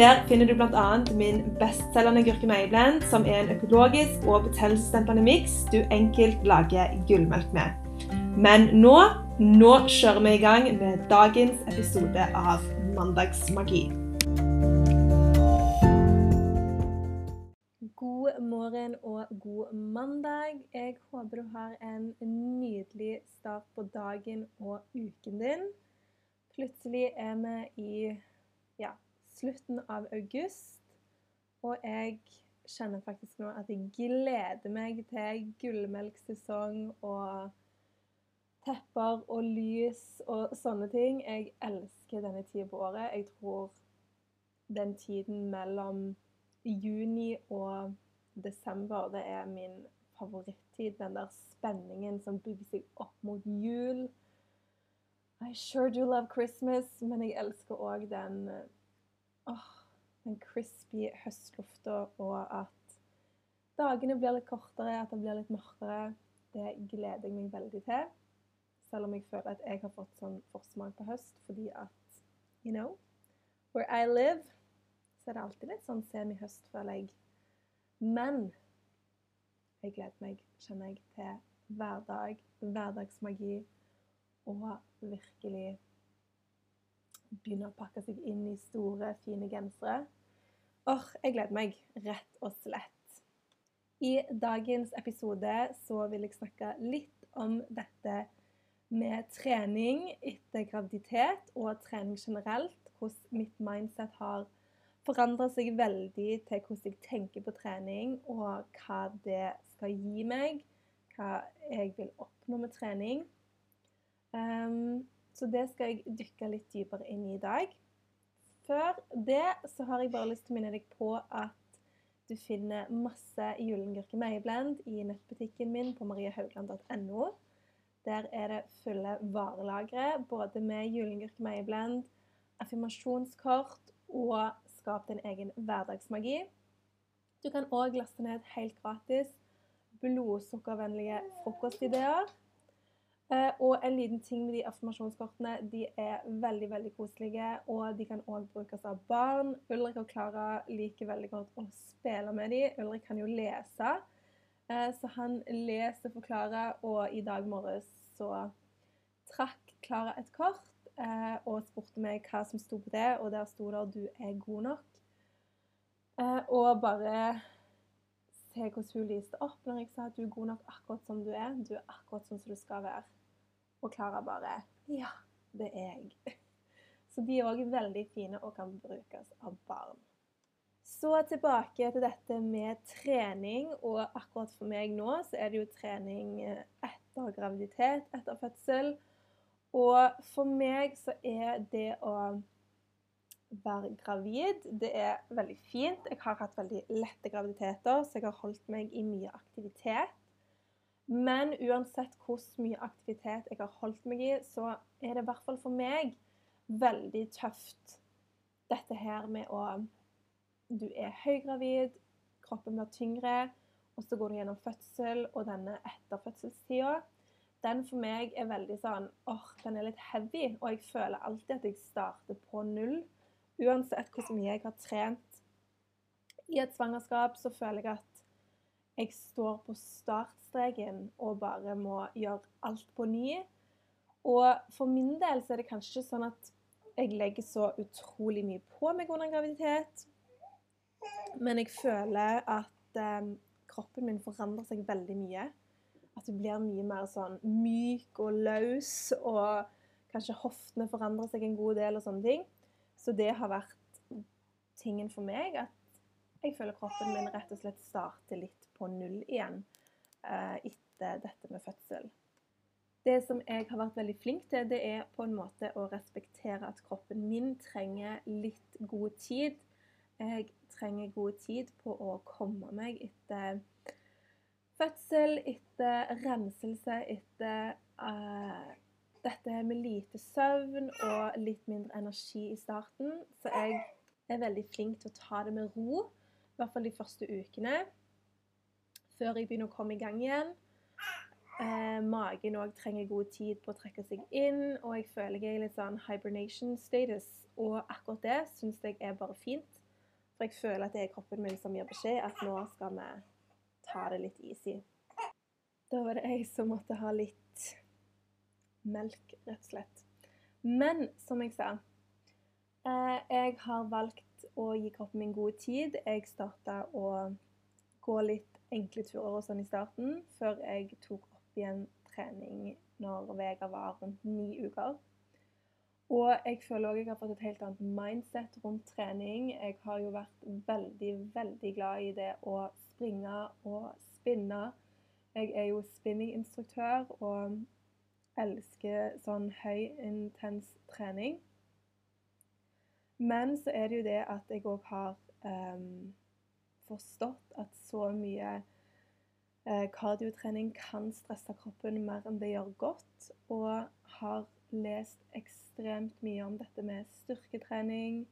Der finner du bl.a. min bestselgende gurkemeieblend, som er en økologisk og betennelsesdempende miks du enkelt lager gullmelk med. Men nå, nå kjører vi i gang med dagens episode av Mandagsmagi. God morgen og god mandag. Jeg håper du har en nydelig start på dagen og uken din. Plutselig er vi i slutten av august, og jeg kjenner faktisk nå at jeg gleder meg til gullmelksesong og tepper og lys og sånne ting. Jeg elsker denne tida på året. Jeg tror den tiden mellom juni og desember, det er min favorittid. Den der spenningen som bygger seg opp mot jul. I sure do love Christmas, men jeg elsker òg den åh, den crispy høstlufta, og at dagene blir litt kortere, at det blir litt mørkere. Det gleder jeg meg veldig til. Selv om jeg føler at jeg har fått sånn forsmak på høst fordi at You know, where I live, så er det alltid litt sånn semi-høst, føler jeg. Men jeg gleder meg, kjenner jeg, til hverdag, hverdagsmagi og virkelig begynne å pakke seg inn i store, fine gensere. Åh, jeg gleder meg, rett og slett. I dagens episode så vil jeg snakke litt om dette med trening etter graviditet og trening generelt. Hvordan mitt mindset har forandra seg veldig til hvordan jeg tenker på trening, og hva det skal gi meg. Hva jeg vil oppnå med trening. Um, så det skal jeg dykke litt dypere inn i i dag. Før det så har jeg bare lyst til å minne deg på at du finner masse Julengurke meieblend i nettbutikken min på mariehaugland.no. Der er det fulle varelagre både med Julengurke meieblend, affirmasjonskort og skap din egen hverdagsmagi. Du kan òg laste ned helt gratis blodsukkervennlige frokostideer og en liten ting med de affirmasjonskortene, de er veldig veldig koselige, og de kan òg brukes av barn. Ulrik og Klara liker veldig godt å spille med dem. Ulrik kan jo lese, eh, så han leser for Klara, og i dag morges så trakk Klara et kort eh, og spurte meg hva som sto på det, og der sto det 'Du er god nok'. Og bare se hvordan hun lyste opp når jeg sa at du er god nok akkurat som du er. Du er akkurat sånn som du skal være. Og Klara bare Ja, det er jeg. Så de er òg veldig fine og kan brukes av barn. Så tilbake til dette med trening. Og akkurat for meg nå så er det jo trening etter graviditet, etter fødsel. Og for meg så er det å være gravid det er veldig fint. Jeg har hatt veldig lette graviditeter, så jeg har holdt meg i mye aktivitet. Men uansett hvor mye aktivitet jeg har holdt meg i, så er det i hvert fall for meg veldig tøft dette her med å Du er høygravid, kroppen blir tyngre, og så går du gjennom fødsel og denne etterfødselstida. Den for meg er veldig sånn åh, den er litt heavy, og jeg føler alltid at jeg starter på null. Uansett hvor mye jeg har trent i et svangerskap, så føler jeg at jeg står på startstreken og bare må gjøre alt på ny. Og for min del så er det kanskje sånn at jeg legger så utrolig mye på meg under graviditet. Men jeg føler at eh, kroppen min forandrer seg veldig mye. At du blir mye mer sånn myk og løs, og kanskje hoftene forandrer seg en god del og sånne ting. Så det har vært tingen for meg at jeg føler kroppen min rett og slett starter litt på null igjen eh, etter dette med fødsel. Det som jeg har vært veldig flink til, det er på en måte å respektere at kroppen min trenger litt god tid. Jeg trenger god tid på å komme meg etter fødsel, etter renselse, etter uh, dette med lite søvn og litt mindre energi i starten. Så jeg er veldig flink til å ta det med ro, i hvert fall de første ukene, før jeg begynner å komme i gang igjen. Eh, magen òg trenger god tid på å trekke seg inn, og jeg føler jeg er litt sånn hibernation status. Og akkurat det syns jeg er bare fint, for jeg føler at det er kroppen min som gir beskjed at nå skal vi ta det litt easy. Da var det jeg som måtte ha litt melk, rett og slett. Men som jeg sa, jeg har valgt å gi kroppen min god tid. Jeg starta å gå litt enkle turer og sånn i starten, før jeg tok opp igjen trening når Vega var rundt ni uker. Og jeg føler òg jeg har fått et helt annet mindset rundt trening. Jeg har jo vært veldig, veldig glad i det å springe og spinne. Jeg er jo spinninginstruktør og elsker sånn høy, intens trening. Men så er det jo det at jeg òg har um, forstått at så mye Eh, kardiotrening kan stresse kroppen mer enn det gjør godt, og har lest ekstremt mye om dette med styrketrening.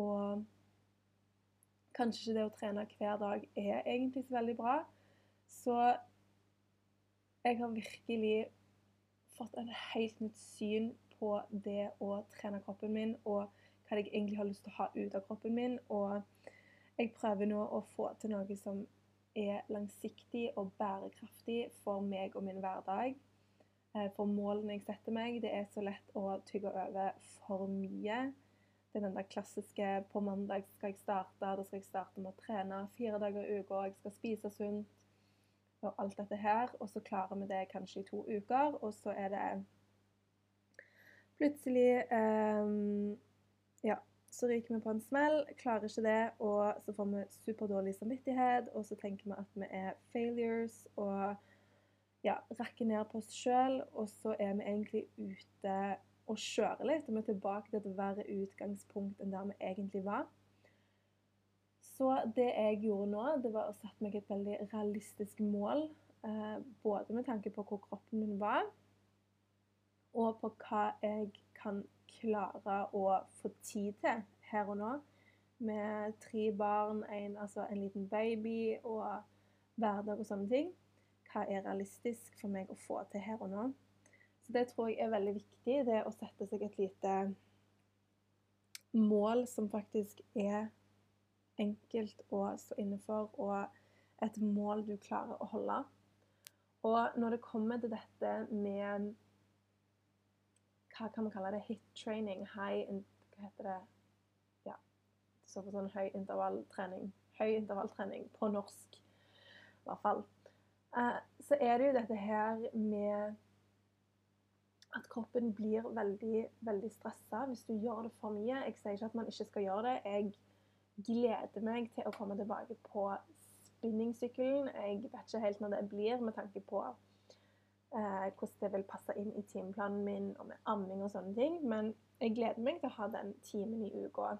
Og kanskje ikke det å trene hver dag er egentlig så veldig bra. Så jeg har virkelig fått et helt nytt syn på det å trene kroppen min, og hva jeg egentlig har lyst til å ha ut av kroppen min. Og jeg prøver nå å få til noe som er langsiktig og bærekraftig for meg og min hverdag. Eh, for målene jeg setter meg, det er så lett å tygge over for mye. Det er den der klassiske på mandag skal jeg starte, da skal jeg starte med å trene fire dager i uka, jeg skal spise sunt og alt dette her. Og så klarer vi det kanskje i to uker, og så er det plutselig um, Ja, så ryker vi på en smell, klarer ikke det, og så får vi superdårlig samvittighet, og så tenker vi at vi er failures og ja, rakker ned på oss sjøl, og så er vi egentlig ute og kjører litt, og vi er tilbake til et verre utgangspunkt enn der vi egentlig var. Så det jeg gjorde nå, det var å sette meg et veldig realistisk mål, eh, både med tanke på hvor kroppen min var, og på hva jeg kan klare å få tid til her og nå. Med tre barn, en, altså en liten baby og hverdag og sånne ting. Hva er realistisk for meg å få til her og nå? Så det tror jeg er veldig viktig, det å sette seg et lite mål som faktisk er enkelt å stå inne for, og et mål du klarer å holde. Og når det kommer til dette med hva kan man kalle det? Hit training, high Hva heter det? Ja, så på sånn høy intervalltrening. Høy intervalltrening på norsk, i hvert fall. Eh, så er det jo dette her med at kroppen blir veldig, veldig stressa hvis du gjør det for mye. Jeg sier ikke at man ikke skal gjøre det. Jeg gleder meg til å komme tilbake på spinningsykkelen. Jeg vet ikke helt når det blir, med tanke på eh, hvordan det vil passe inn i timeplanen min og med amming og sånne ting. Men jeg gleder meg til å ha den timen i uka.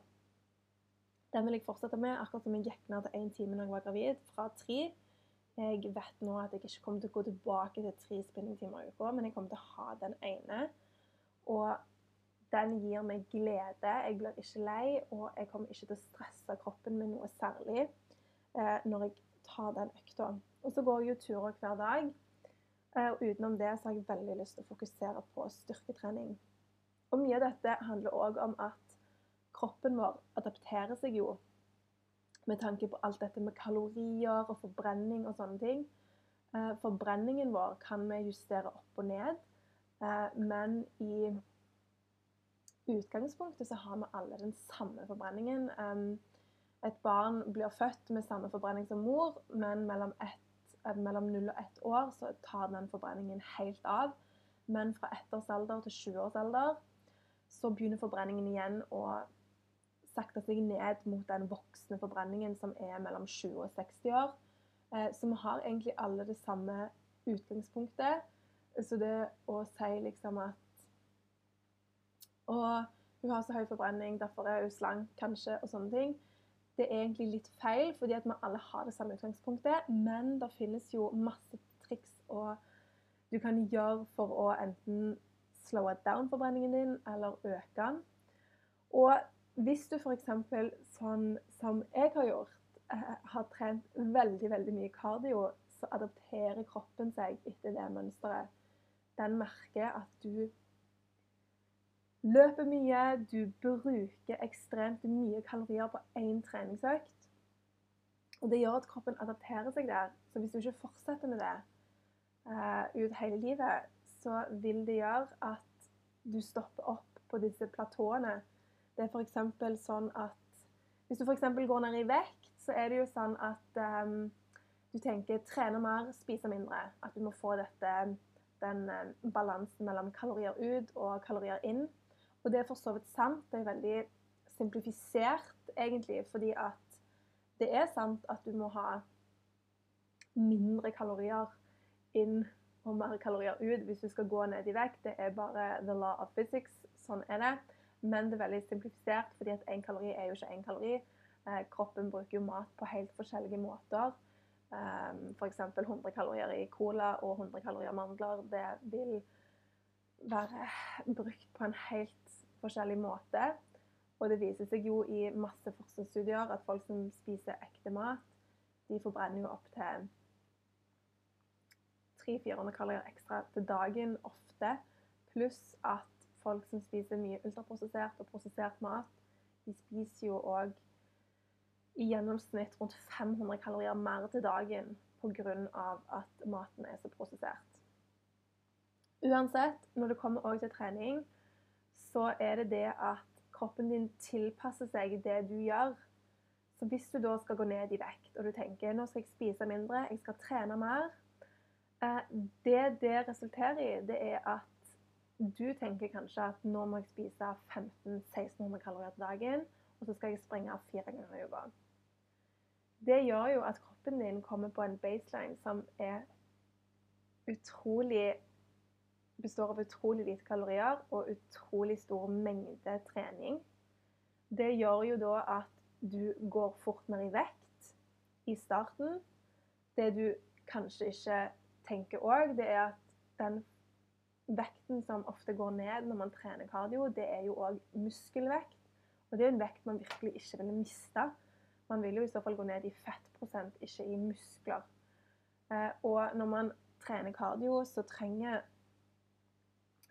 Den vil jeg fortsette med, akkurat som jeg gikk ned til én time når jeg var gravid, fra tre. Jeg vet nå at jeg ikke kommer til å gå tilbake til tre spinningtimer i uka, men jeg kommer til å ha den ene. Og den gir meg glede. Jeg blir ikke lei, og jeg kommer ikke til å stresse kroppen med noe særlig eh, når jeg tar den økta. Og så går jeg jo turer hver dag. Eh, og utenom det så har jeg veldig lyst til å fokusere på styrketrening. Og mye av dette handler òg om at kroppen vår adapterer seg jo med tanke på alt dette med kalorier og forbrenning og sånne ting. Eh, forbrenningen vår kan vi justere opp og ned, eh, men i utgangspunktet så har vi alle den samme forbrenningen. Et barn blir født med samme forbrenning som mor, men mellom ett mellom 0 og 1 år så tar den forbrenningen helt av. Men fra ettårsalder til 20-årsalder så begynner forbrenningen igjen å sakte seg ned mot den voksne forbrenningen som er mellom 20 og 60 år. Eh, så vi har egentlig alle det samme utgangspunktet. Så det å si liksom at Å, hun har så høy forbrenning, derfor er hun slank, kanskje, og sånne ting. Det er egentlig litt feil, fordi at vi alle har det samme utgangspunktet. Men det finnes jo masse triks og du kan gjøre for å enten slowe down forbrenningen din eller øke den. Og hvis du f.eks. sånn som jeg har gjort, eh, har trent veldig, veldig mye kardio, så adopterer kroppen seg etter det mønsteret. Den merker at du løper mye, du bruker ekstremt mye kalorier på én treningsøkt. Og det gjør at kroppen adapterer seg der. Så hvis du ikke fortsetter med det uh, ut hele livet, så vil det gjøre at du stopper opp på disse platåene. Det er f.eks. sånn at hvis du f.eks. går ned i vekt, så er det jo sånn at um, du tenker trene mer, spise mindre. At du må få dette, den balansen mellom kalorier ut og kalorier inn. Og det er for så vidt sant. Det er veldig simplifisert, egentlig, fordi at det er sant at du må ha mindre kalorier inn og mer kalorier ut hvis du skal gå ned i vekt. Det er bare the law of physics. Sånn er det. Men det er veldig simplifisert, fordi at én kalori er jo ikke én kalori. Eh, kroppen bruker jo mat på helt forskjellige måter. Um, F.eks. 100 kalorier i cola og 100 kalorier mandler. Det vil være brukt på en helt forskjellig måte. Og det viser seg jo i masse forskningsstudier at folk som spiser ekte mat, de forbrenner jo opp til 300-400 kalorier ekstra til dagen ofte. Pluss at folk som spiser mye ultraprosessert og prosessert mat, de spiser jo òg i gjennomsnitt rundt 500 kalorier mer til dagen pga. at maten er så prosessert. Uansett, når det kommer til trening, så er det det at kroppen din tilpasser seg det du gjør. Så hvis du da skal gå ned i vekt, og du tenker nå skal jeg spise mindre, jeg skal trene mer eh, Det det resulterer i, det er at du tenker kanskje at nå må jeg spise 1500-1600 kalorier til dagen, og så skal jeg springe fire ganger i uka. Det gjør jo at kroppen din kommer på en baseline som er utrolig består av utrolig lite kalorier og utrolig stor mengde trening. Det gjør jo da at du går fort ned i vekt i starten. Det du kanskje ikke tenker òg, det er at den vekten som ofte går ned når man trener kardio, det er jo òg muskelvekt. Og det er en vekt man virkelig ikke ville miste. Man vil jo i så fall gå ned i fettprosent, ikke i muskler. Eh, og når man trener kardio, så trenger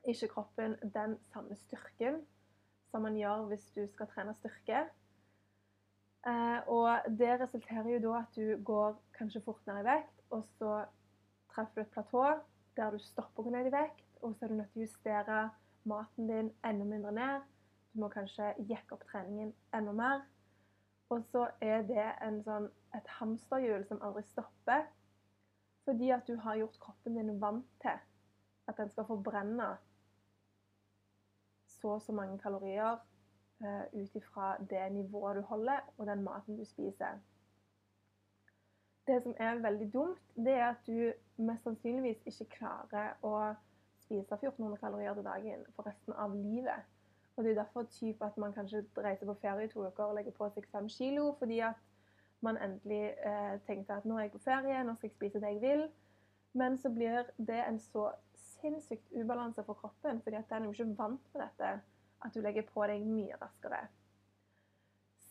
ikke kroppen den samme styrken som man gjør hvis du skal trene styrke. Eh, og det resulterer jo da at du går kanskje fort ned i vekt, og så treffer du et platå der du stopper å gå ned i vekt, og så er du nødt til å justere maten din enda mindre ned. Du må kanskje jekke opp treningen enda mer. Og så er det sånn, et hamsterhjul som aldri stopper, fordi at du har gjort kroppen din vant til at den skal forbrenne så og så mange kalorier uh, ut ifra det nivået du holder, og den maten du spiser. Det som er veldig dumt, det er at du mest sannsynligvis ikke klarer å spise 1400 kalorier til dagen for resten av livet. Og Det er derfor typ at man kanskje reiser på ferie i to uker og legger på seg fem kilo fordi at man endelig eh, tenkte at nå er jeg på ferie, nå skal jeg spise det jeg vil. Men så blir det en så sinnssykt ubalanse for kroppen, fordi at den er jo ikke vant med dette, at du legger på deg mye raskere.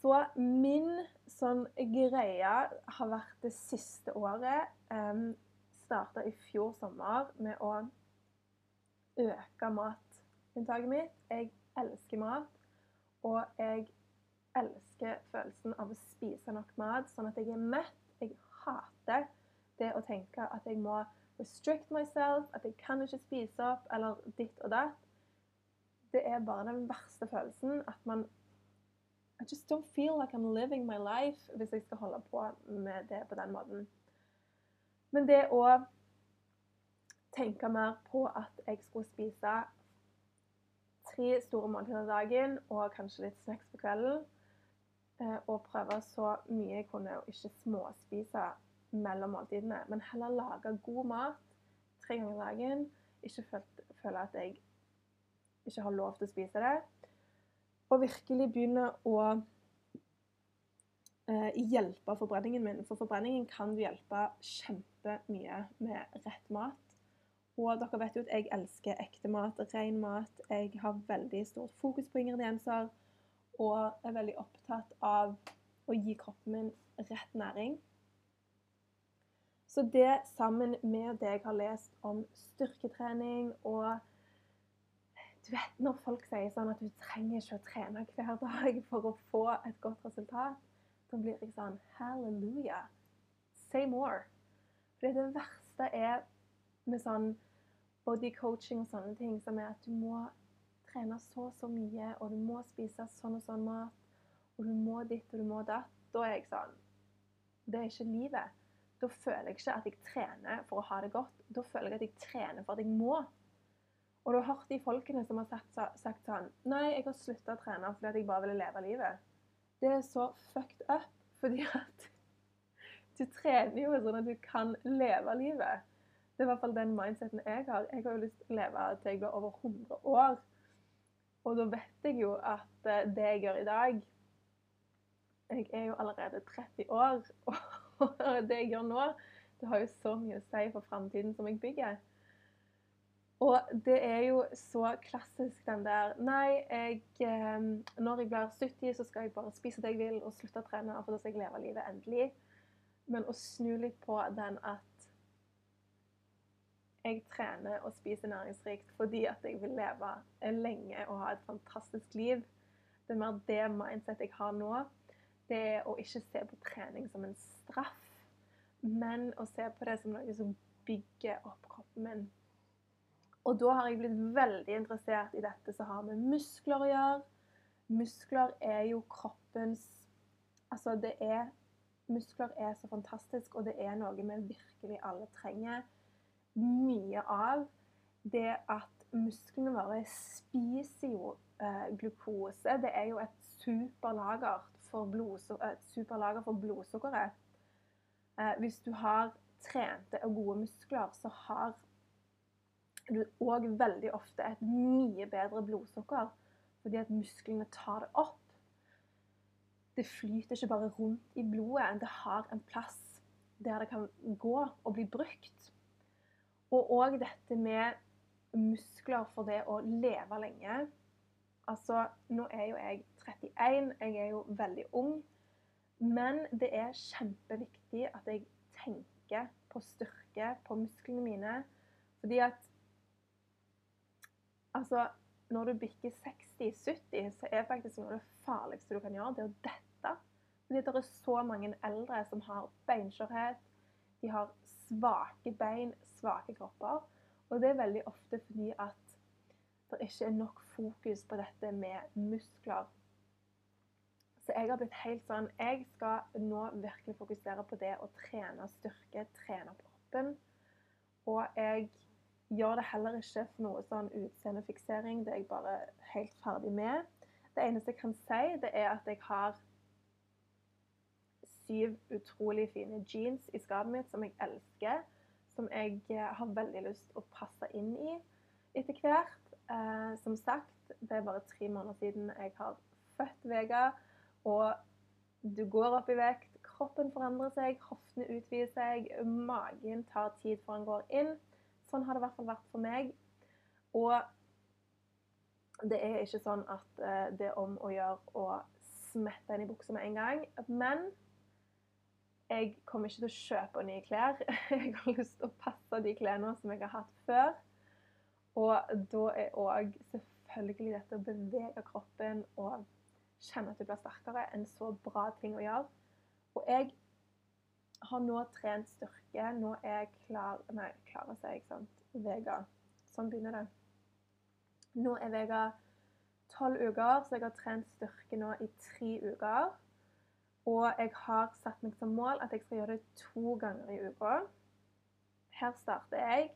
Så min sånn greie har vært det siste året um, Starta i fjor sommer med å øke matinntaket mitt. Jeg elsker mat, og jeg elsker følelsen av å spise nok mat, sånn at jeg er mett. Jeg hater det å tenke at jeg må restrict myself, at jeg kan ikke spise opp, eller ditt og datt. Det er bare den verste følelsen at man I just don't feel like I'm living my life hvis jeg skal holde på med det på den måten. Men det å tenke mer på at jeg skulle spise tre store måltider dagen og kanskje litt snacks på kvelden, eh, og prøve så mye jeg kunne, å ikke småspise mellom måltidene, men heller lage god mat tre ganger dagen. Ikke føle at jeg ikke har lov til å spise det. Og virkelig begynne å eh, hjelpe forbrenningen min. For forbrenningen kan du hjelpe kjempemye med rett mat. Og dere vet jo at jeg elsker ekte mat, ren mat. Jeg har veldig stort fokus på ingredienser og er veldig opptatt av å gi kroppen min rett næring. Så det sammen med det jeg har lest om styrketrening og Du vet når folk sier sånn at du trenger ikke å trene hver dag for å få et godt resultat, da blir jeg sånn Halleluja. Say more. For det verste er med sånn body coaching og sånne ting, som er at du må trene så og så mye, og du må spise sånn og sånn mat, og du må ditt og du må datt. Da er jeg sånn Det er ikke livet. Da føler jeg ikke at jeg trener for å ha det godt. Da føler jeg at jeg trener for at jeg må. Og du har hørt de folkene som har sagt, sagt sånn Nei, jeg har slutta å trene fordi at jeg bare ville leve livet. Det er så fucked up, fordi at du trener jo sånn at du kan leve livet. Det er i hvert fall den mindseten jeg har. Jeg har jo lyst til å leve til jeg blir over 100 år. Og da vet jeg jo at eh, det jeg gjør i dag Jeg er jo allerede 30 år, og det jeg gjør nå, det har jo så mye å si for framtiden som jeg bygger. Og det er jo så klassisk den der Nei, jeg, ehm, når jeg blir 70, så skal jeg bare spise det jeg vil og slutte å trene, for da skal jeg leve livet endelig. Men å snu litt på den at jeg trener og spiser næringsrikt fordi at jeg vil leve lenge og ha et fantastisk liv. Det er mer det mindset jeg har nå. Det å ikke se på trening som en straff, men å se på det som noe som bygger opp kroppen min og da har jeg blitt veldig interessert i dette som har med muskler å gjøre. Muskler er jo kroppens Altså, det er Muskler er så fantastisk, og det er noe vi virkelig alle trenger mye av. Det at musklene våre spiser jo eh, glukose. Det er jo et superlager for, et superlager for blodsukkeret. Eh, hvis du har trente og gode muskler, så har du òg veldig ofte et mye bedre blodsukker fordi at musklene tar det opp. Det flyter ikke bare rundt i blodet, det har en plass der det kan gå og bli brukt. Og òg dette med muskler for det å leve lenge. Altså, nå er jo jeg 31, jeg er jo veldig ung. Men det er kjempeviktig at jeg tenker på styrke på musklene mine. Fordi at Altså, når du bikker 60-70, så er faktisk noe av det farligste du kan gjøre, det er å dette. Fordi det er så mange eldre som har beinskjørhet, de har svake bein, svake kropper. Og det er veldig ofte fordi at det ikke er nok fokus på dette med muskler. Så jeg har blitt helt sånn Jeg skal nå virkelig fokusere på det å trene styrke, trene på kroppen. Og jeg gjør det heller ikke for noe sånn utseendefiksering. Det er jeg bare helt ferdig med. Det eneste jeg kan si, det er at jeg har syv utrolig fine jeans i skapet mitt som jeg elsker. Som jeg eh, har veldig lyst til å passe inn i etter hvert. Eh, som sagt, det er bare tre måneder siden jeg har født Vega. Og du går opp i vekt, kroppen forandrer seg, hoftene utvider seg, magen tar tid før den går inn. Sånn har det i hvert fall vært for meg. Og det er ikke sånn at eh, det er om å gjøre å smette inn i buksa med en gang. Men jeg kommer ikke til å kjøpe nye klær. Jeg har lyst til å passe de klærne som jeg har hatt før. Og da er òg selvfølgelig dette å bevege kroppen og kjenne at du blir sterkere, en så bra ting å gjøre. Og jeg har nå trent styrke. Nå er jeg klar Nei, klar å si, ikke sant. Vega. Sånn begynner det. Nå er Vega tolv uker, så jeg har trent styrke nå i tre uker. Og jeg har satt meg som mål at jeg skal gjøre det to ganger i uka. Her starter jeg.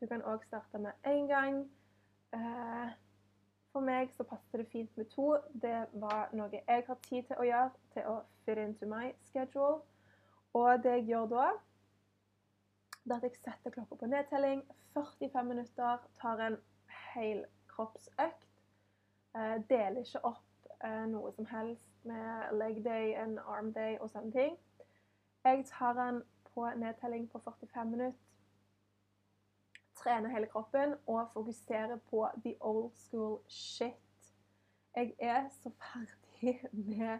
Du kan òg starte med én gang. Eh, meg så passer det fint med to. Det var noe jeg har tid til å gjøre, til å fit into my schedule. Og det jeg gjør da, det er at jeg setter klokka på nedtelling. 45 minutter, tar en hel kroppsøkt. Eh, deler ikke opp eh, noe som helst med leg day, and arm day og sånne ting. Jeg tar den på nedtelling på 45 minutter. Trener hele kroppen og fokuserer på the old school shit. Jeg er så ferdig med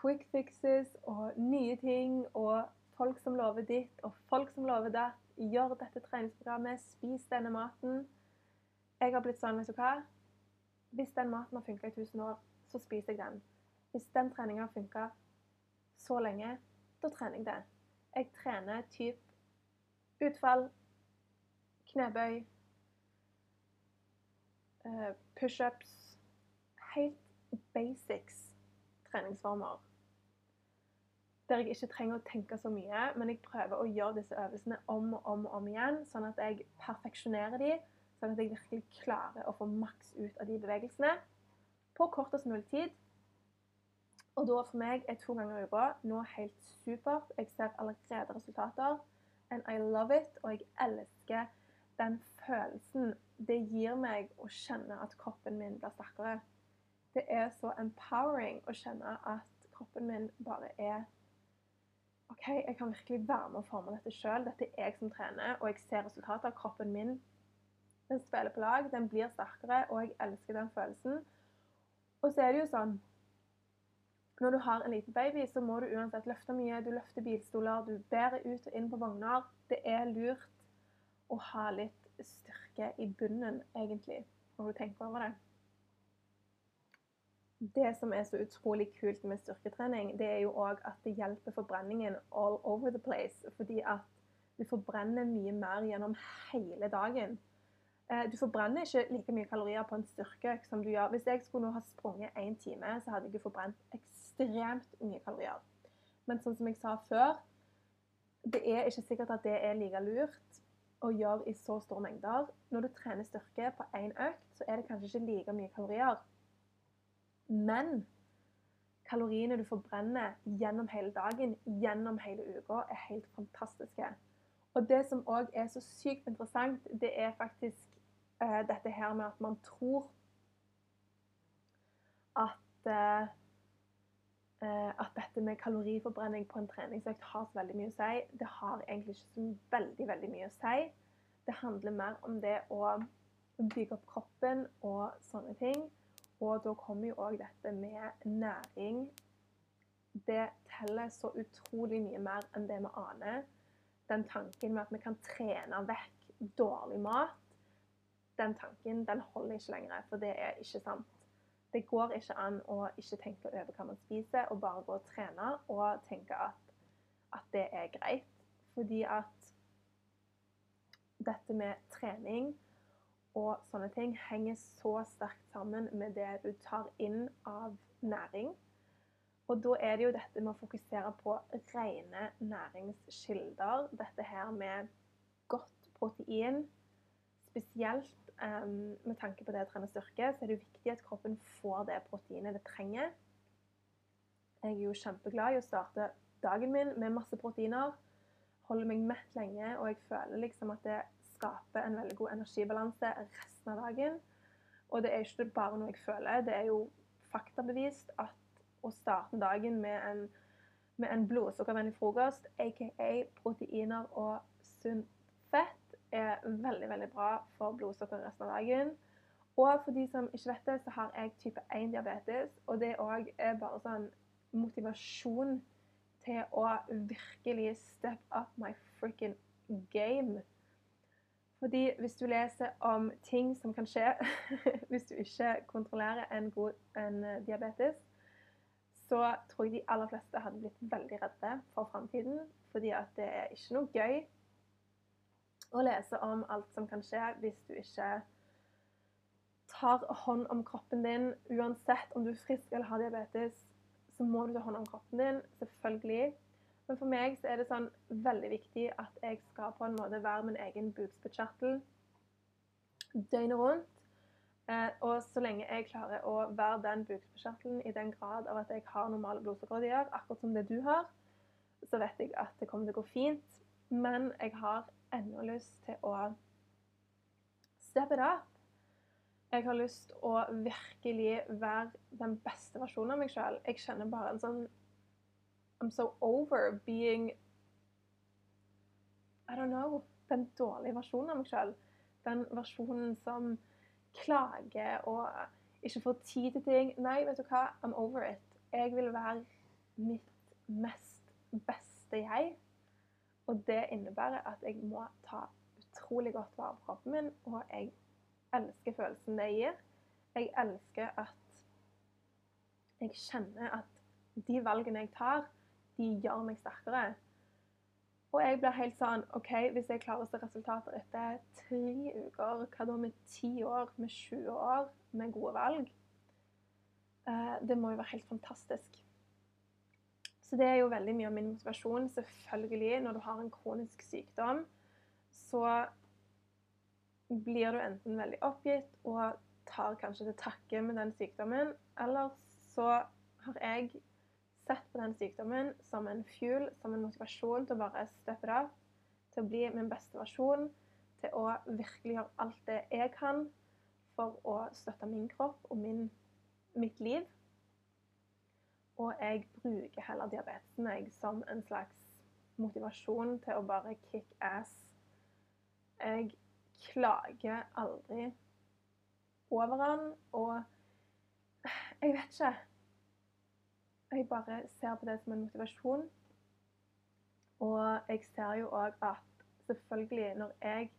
quick fixes og nye ting og folk som lover ditt og folk som lover datt. Gjør dette treningsprogrammet, spis denne maten. Jeg har blitt sånn, vet du hva? Hvis den maten har funka i 1000 år, så spiser jeg den. Hvis den treninga har funka så lenge, da trener jeg det. Jeg trener typ utfall, knebøy, eh, pushups Helt basics treningsformer. Der jeg ikke trenger å tenke så mye, men jeg prøver å gjøre disse øvelsene om og om og om igjen, sånn at jeg perfeksjonerer de, sånn at jeg virkelig klarer å få maks ut av de bevegelsene på kortest mulig tid. Og da for meg er to ganger i uka nå helt supert. Jeg ser allerede resultater. And I love it. Og jeg elsker den følelsen det gir meg å kjenne at kroppen min blir sterkere. Det er så empowering å kjenne at kroppen min bare er OK, jeg kan virkelig være med å forme dette sjøl. Dette er jeg som trener, og jeg ser resultatet av kroppen min. Den spiller på lag, den blir sterkere, og jeg elsker den følelsen. Og så er det jo sånn Når du har en liten baby, så må du uansett løfte mye. Du løfter bilstoler, du bærer ut og inn på vogner. Det er lurt å ha litt styrke i bunnen, egentlig, når du tenker over det det som er så utrolig kult med styrketrening, det er jo òg at det hjelper forbrenningen all over the place. Fordi at du forbrenner mye mer gjennom hele dagen. Eh, du forbrenner ikke like mye kalorier på en styrkeøkt som du gjør. Hvis jeg skulle nå ha sprunget én time, så hadde jeg forbrent ekstremt mye kalorier. Men sånn som jeg sa før, det er ikke sikkert at det er like lurt å gjøre i så store mengder. Når du trener styrke på én økt, så er det kanskje ikke like mye kalorier. Men kaloriene du forbrenner gjennom hele dagen, gjennom hele uka, er helt fantastiske. Og det som òg er så sykt interessant, det er faktisk uh, dette her med at man tror at at dette med kaloriforbrenning på en treningsøkt har så veldig mye å si. Det har egentlig ikke så veldig, veldig mye å si. Det handler mer om det å bygge opp kroppen og sånne ting. Og da kommer jo òg dette med næring. Det teller så utrolig mye mer enn det vi aner. Den tanken med at vi kan trene vekk dårlig mat, den tanken den holder ikke lenger, for det er ikke sant. Det går ikke an å ikke tenke over hva man spiser, og bare gå og trene og tenke at, at det er greit. Fordi at dette med trening og sånne ting henger så sterkt sammen med det du tar inn av næring. Og da er det jo dette med å fokusere på rene næringskilder. Dette her med godt protein. Spesielt um, med tanke på det å trene styrke, så er det viktig at kroppen får det proteinet det trenger. Jeg er jo kjempeglad i å starte dagen min med masse proteiner. Holder meg mett lenge, og jeg føler liksom at det skaper en veldig god energibalanse resten av dagen. Og det er ikke bare noe jeg føler, det er jo faktabevist at å starte dagen med en, med en blodsukkervennlig frokost, aka proteiner og sunt fett, er veldig, veldig bra for blodsukkeret resten av dagen. Og for de som ikke vet det, så har jeg type 1-diabetes, og det òg er bare sånn motivasjon til å virkelig step up my freaking game. Fordi hvis du leser om ting som kan skje hvis du ikke kontrollerer en, god, en eh, diabetes, så tror jeg de aller fleste hadde blitt veldig redde for framtiden. Fordi at det er ikke noe gøy å lese om alt som kan skje hvis du ikke tar hånd om kroppen din. Uansett om du er frisk eller har diabetes, så må du ta hånd om kroppen din. Selvfølgelig. Men for meg så er det sånn veldig viktig at jeg skal på en måte være min egen bukspyttkjertel døgnet rundt. Eh, og så lenge jeg klarer å være den bukspyttkjertelen i den grad av at jeg har normale blodsukkerdyer, akkurat som det du har, så vet jeg at det kommer til å gå fint. Men jeg har ennå lyst til å step it up. Jeg har lyst å virkelig være den beste versjonen av meg sjøl. Jeg kjenner bare en sånn I'm so over being I don't know Den dårlige versjonen av meg sjøl. Den versjonen som klager og ikke får tid til ting. Nei, vet du hva? I'm over it. Jeg vil være mitt mest beste jeg. Og det innebærer at jeg må ta utrolig godt vare på kroppen min, og jeg elsker følelsen det gir. Jeg elsker at jeg kjenner at de valgene jeg tar, de gjør meg sterkere. Og jeg blir helt sånn OK, hvis jeg klarer å se resultater etter tre uker, hva da med ti år, med 20 år, med gode valg? Eh, det må jo være helt fantastisk. Så det er jo veldig mye av min motivasjon. Selvfølgelig, når du har en kronisk sykdom, så blir du enten veldig oppgitt og tar kanskje til takke med den sykdommen, eller så har jeg sett på den sykdommen som en fuel, som en motivasjon til å bare steppe det opp, til å bli min beste versjon, til å virkelig gjøre alt det jeg kan for å støtte min kropp og min, mitt liv. Og jeg bruker heller diabetesen jeg, som en slags motivasjon til å bare kick ass. Jeg klager aldri over han, og jeg vet ikke. Jeg bare ser på det som en motivasjon. Og jeg ser jo òg at selvfølgelig, når jeg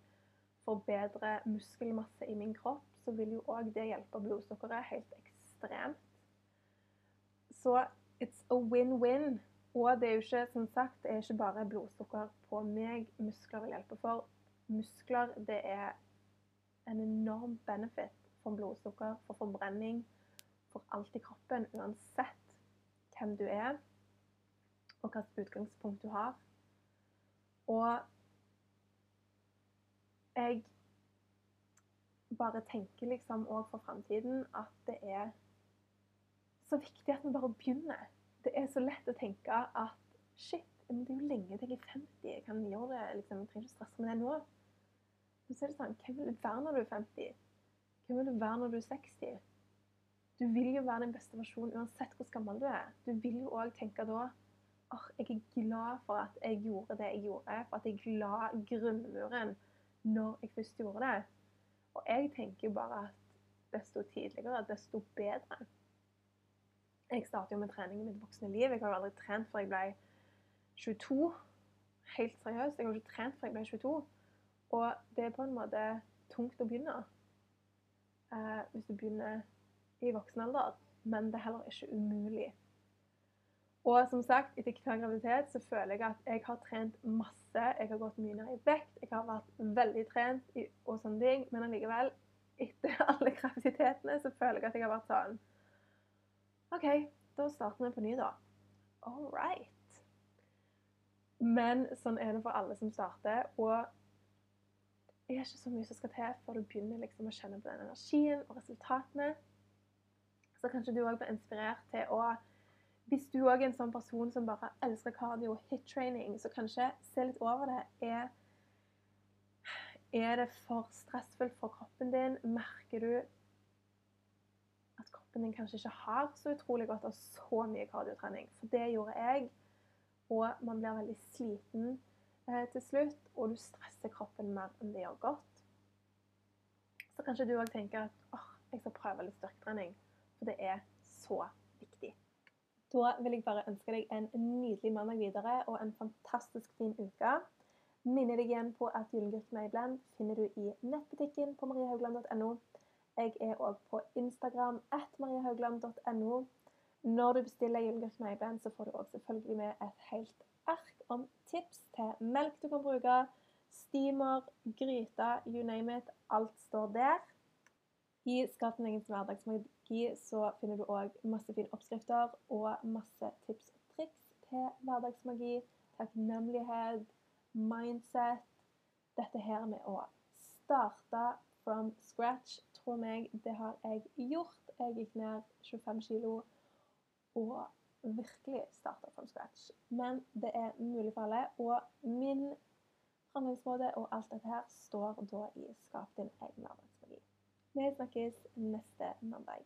får bedre muskelmasse i min kropp, så vil jo òg det hjelpe blodsukkeret helt ekstremt. Så it's a win-win. Og det er jo ikke som sagt, det er ikke bare blodsukker på meg muskler vil hjelpe for muskler det er en enorm benefit for blodsukker, for forbrenning, for alt i kroppen, uansett hvem du er, og hvilket utgangspunkt du har. Og jeg bare tenker liksom òg for framtiden at det er så viktig at vi bare begynner. Det er så lett å tenke at shit, det er jo lenge til jeg er 50. Jeg kan gjøre det, liksom, jeg trenger ikke stresse med det nå. Men så er det sånn Hvem vil du være når du er 50? Hvem vil du være når du er 60? Du vil jo være den beste versjonen uansett hvor gammel du er. Du vil jo òg tenke da oh, jeg er glad for at jeg gjorde det jeg gjorde, for at jeg la grunnmuren når jeg først gjorde det. Og jeg tenker jo bare at desto tidligere, desto bedre. Jeg startet jo med trening i mitt voksne liv. Jeg har jo aldri trent før jeg ble 22. Helt seriøst. Jeg har ikke trent før jeg ble 22. Og det er på en måte tungt å begynne eh, hvis du begynner i voksen alder, men det er heller ikke umulig. Og som sagt, etter hver graviditet så føler jeg at jeg har trent masse. Jeg har gått mye ned i vekt, jeg har vært veldig trent i, og sånne ting, men allikevel, etter alle graviditetene, så føler jeg at jeg har vært sånn OK, da starter vi på ny, da. All right. Men sånn er det for alle som starter. Og det er ikke så mye som skal til før du begynner liksom å kjenne på den energien og resultatene. Så kanskje du òg blir inspirert til å Hvis du òg er en sånn person som bare elsker cardio og hit-training, så kanskje se litt over det. Er, er det for stressfullt for kroppen din? Merker du kroppen din kanskje ikke har så utrolig godt av så mye kardiotrening? For det gjorde jeg. Og man blir veldig sliten eh, til slutt, og du stresser kroppen mer enn det gjør godt. Så kanskje du òg tenker at åh, jeg skal prøve litt styrketrening, for det er så viktig. Da vil jeg bare ønske deg en nydelig mandag videre og en fantastisk fin uke. Minner deg igjen på at Gyllengurk Mayblend finner du i nettbutikken på mariehaugland.no. Jeg er òg på Instagram at mariehaugland.no. Når du bestiller Gyllengutten Mayblend, så får du òg selvfølgelig med et helt ark om tips til melk du kan bruke, steamer, gryte, you name it. Alt står der. I Skap din hverdagsmagi så finner du òg masse fine oppskrifter og masse tips og triks til hverdagsmagi, takknemlighet, mindset. Dette her med å starte from scratch, tro meg, det har jeg gjort. Jeg gikk ned 25 kilo og virkelig starta from scratch. Men det er mulig for alle. Og min framgangsmåte og alt dette her står da i Skap din egen hverdagsmagi. Vi snakkes neste mandag.